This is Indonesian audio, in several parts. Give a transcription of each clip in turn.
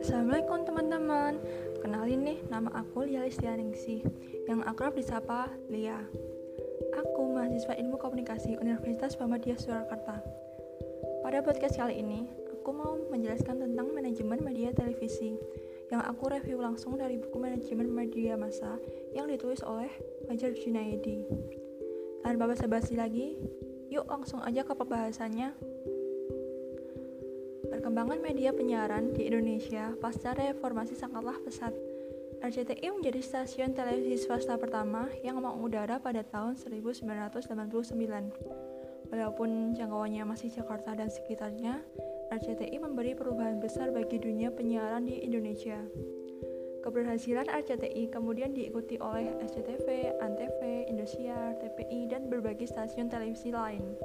Assalamualaikum teman-teman. Kenalin nih, nama aku Lia Listianingsih Yang akrab disapa Lia. Aku mahasiswa ilmu komunikasi Universitas Muhammadiyah Surakarta. Pada podcast kali ini Aku mau menjelaskan tentang manajemen media televisi Yang aku review langsung dari buku manajemen media masa Yang ditulis oleh Fajar Junaidi. Tanpa basa-basi lagi Yuk langsung aja ke pembahasannya Perkembangan media penyiaran di Indonesia pasca reformasi sangatlah pesat. RCTI menjadi stasiun televisi swasta pertama yang mengudara pada tahun 1989. Walaupun jangkauannya masih Jakarta dan sekitarnya, RCTI memberi perubahan besar bagi dunia penyiaran di Indonesia. Keberhasilan RCTI kemudian diikuti oleh SCTV, ANTV, Indosiar, TPI, dan berbagai stasiun televisi lain.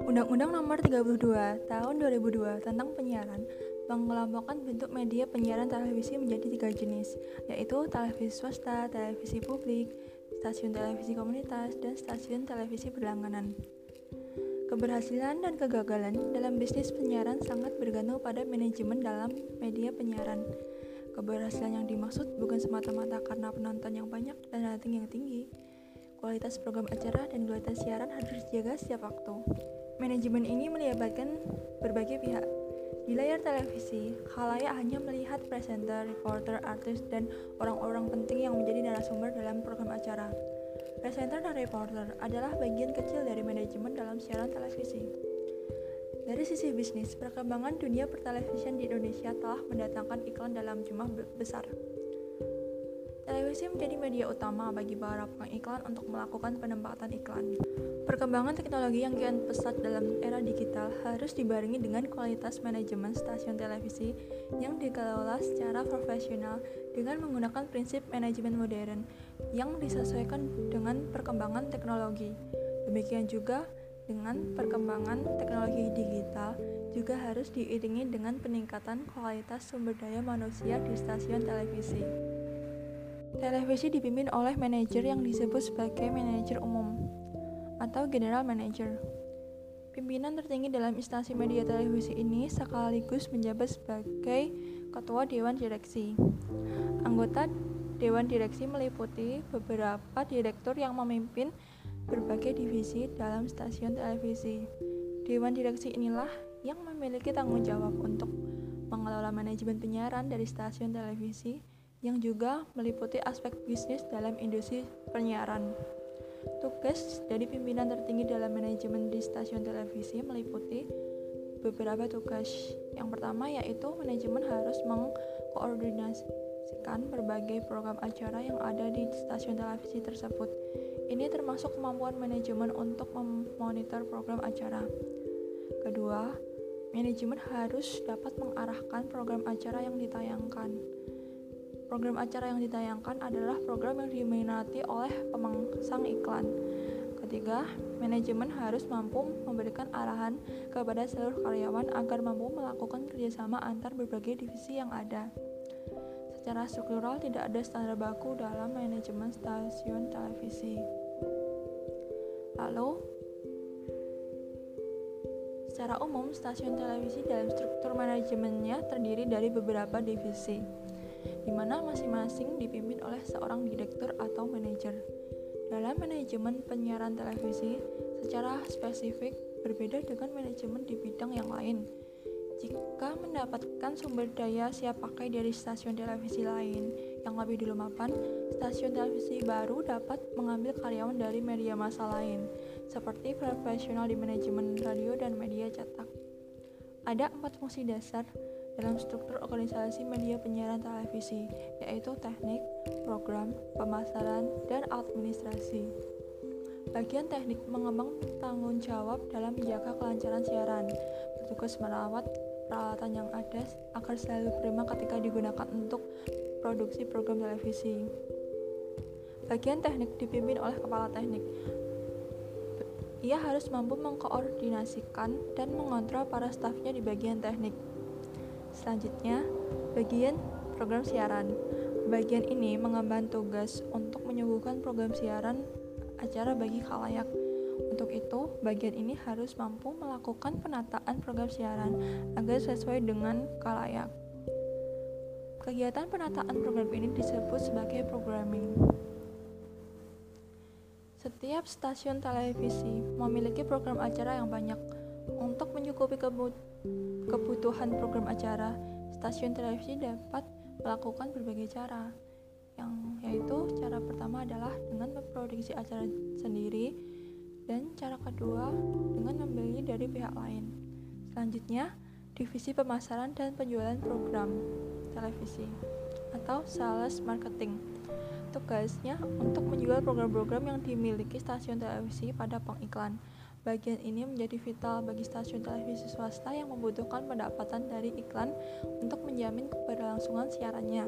Undang-Undang Nomor 32 Tahun 2002 tentang penyiaran mengelompokkan bentuk media penyiaran televisi menjadi tiga jenis, yaitu televisi swasta, televisi publik, stasiun televisi komunitas, dan stasiun televisi berlangganan. Keberhasilan dan kegagalan dalam bisnis penyiaran sangat bergantung pada manajemen dalam media penyiaran. Keberhasilan yang dimaksud bukan semata-mata karena penonton yang banyak dan rating yang tinggi. Kualitas program acara dan kualitas siaran harus dijaga setiap waktu. Manajemen ini melibatkan berbagai pihak. Di layar televisi, khalayak hanya melihat presenter, reporter, artis, dan orang-orang penting yang menjadi narasumber dalam program acara. Presenter dan reporter adalah bagian kecil dari manajemen dalam siaran televisi. Dari sisi bisnis, perkembangan dunia pertelevisian di Indonesia telah mendatangkan iklan dalam jumlah besar. Televisi menjadi media utama bagi para pengiklan untuk melakukan penempatan iklan. Perkembangan teknologi yang kian pesat dalam era digital harus dibarengi dengan kualitas manajemen stasiun televisi yang dikelola secara profesional dengan menggunakan prinsip manajemen modern yang disesuaikan dengan perkembangan teknologi. Demikian juga dengan perkembangan teknologi digital juga harus diiringi dengan peningkatan kualitas sumber daya manusia di stasiun televisi. Televisi dipimpin oleh manajer yang disebut sebagai manajer umum atau general manager. Pimpinan tertinggi dalam instansi media televisi ini sekaligus menjabat sebagai ketua dewan direksi. Anggota dewan direksi meliputi beberapa direktur yang memimpin berbagai divisi dalam stasiun televisi. Dewan direksi inilah yang memiliki tanggung jawab untuk mengelola manajemen penyiaran dari stasiun televisi yang juga meliputi aspek bisnis dalam industri penyiaran. Tugas dari pimpinan tertinggi dalam manajemen di stasiun televisi meliputi beberapa tugas. Yang pertama yaitu manajemen harus mengkoordinasikan berbagai program acara yang ada di stasiun televisi tersebut. Ini termasuk kemampuan manajemen untuk memonitor program acara. Kedua, manajemen harus dapat mengarahkan program acara yang ditayangkan. Program acara yang ditayangkan adalah program yang diminati oleh pemasang iklan. Ketiga, manajemen harus mampu memberikan arahan kepada seluruh karyawan agar mampu melakukan kerjasama antar berbagai divisi yang ada. Secara struktural, tidak ada standar baku dalam manajemen stasiun televisi. Lalu, secara umum, stasiun televisi dalam struktur manajemennya terdiri dari beberapa divisi di mana masing-masing dipimpin oleh seorang direktur atau manajer. Dalam manajemen penyiaran televisi, secara spesifik berbeda dengan manajemen di bidang yang lain. Jika mendapatkan sumber daya siap pakai dari stasiun televisi lain yang lebih dulu mapan, stasiun televisi baru dapat mengambil karyawan dari media massa lain, seperti profesional di manajemen radio dan media cetak. Ada empat fungsi dasar dalam struktur organisasi media penyiaran televisi, yaitu teknik, program, pemasaran, dan administrasi. Bagian teknik mengembang tanggung jawab dalam menjaga kelancaran siaran, bertugas merawat peralatan yang ada agar selalu prima ketika digunakan untuk produksi program televisi. Bagian teknik dipimpin oleh kepala teknik. Ia harus mampu mengkoordinasikan dan mengontrol para stafnya di bagian teknik. Selanjutnya, bagian program siaran. Bagian ini mengemban tugas untuk menyuguhkan program siaran acara bagi khalayak. Untuk itu, bagian ini harus mampu melakukan penataan program siaran agar sesuai dengan kalayak. Kegiatan penataan program ini disebut sebagai programming. Setiap stasiun televisi memiliki program acara yang banyak. Untuk mencukupi kebutuhan program acara, stasiun televisi dapat melakukan berbagai cara. Yang yaitu cara pertama adalah dengan memproduksi acara sendiri dan cara kedua dengan membeli dari pihak lain. Selanjutnya, divisi pemasaran dan penjualan program televisi atau sales marketing Tugasnya untuk menjual program-program yang dimiliki stasiun televisi pada pengiklan. Bagian ini menjadi vital bagi stasiun televisi swasta yang membutuhkan pendapatan dari iklan untuk menjamin keberlangsungan siarannya.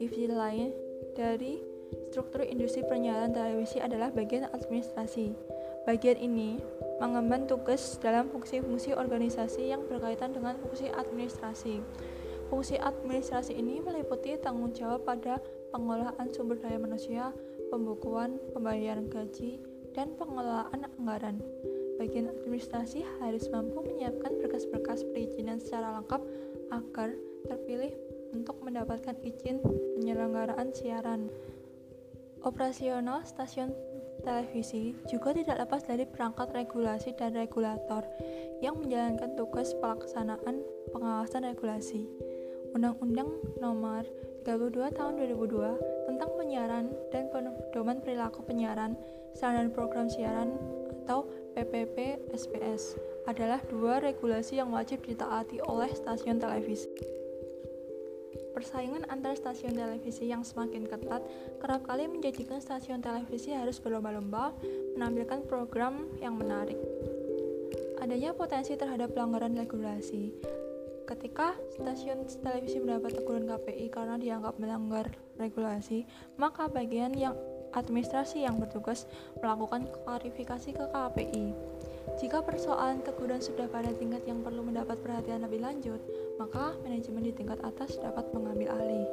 Divisi lain dari struktur industri penyiaran televisi adalah bagian administrasi. Bagian ini mengemban tugas dalam fungsi-fungsi organisasi yang berkaitan dengan fungsi administrasi. Fungsi administrasi ini meliputi tanggung jawab pada pengelolaan sumber daya manusia, pembukuan, pembayaran gaji, dan pengelolaan anggaran. Bagian administrasi harus mampu menyiapkan berkas-berkas perizinan secara lengkap agar terpilih untuk mendapatkan izin penyelenggaraan siaran. Operasional stasiun televisi juga tidak lepas dari perangkat regulasi dan regulator yang menjalankan tugas pelaksanaan pengawasan regulasi. Undang-Undang Nomor 32 Tahun 2002 tentang penyiaran dan pedoman perilaku penyiaran, saran program siaran atau PPP SPS adalah dua regulasi yang wajib ditaati oleh stasiun televisi. Persaingan antar stasiun televisi yang semakin ketat kerap kali menjadikan stasiun televisi harus berlomba-lomba menampilkan program yang menarik. Adanya potensi terhadap pelanggaran regulasi Ketika stasiun televisi mendapat teguran KPI karena dianggap melanggar regulasi, maka bagian yang administrasi yang bertugas melakukan klarifikasi ke KPI. Jika persoalan teguran sudah pada tingkat yang perlu mendapat perhatian lebih lanjut, maka manajemen di tingkat atas dapat mengambil alih.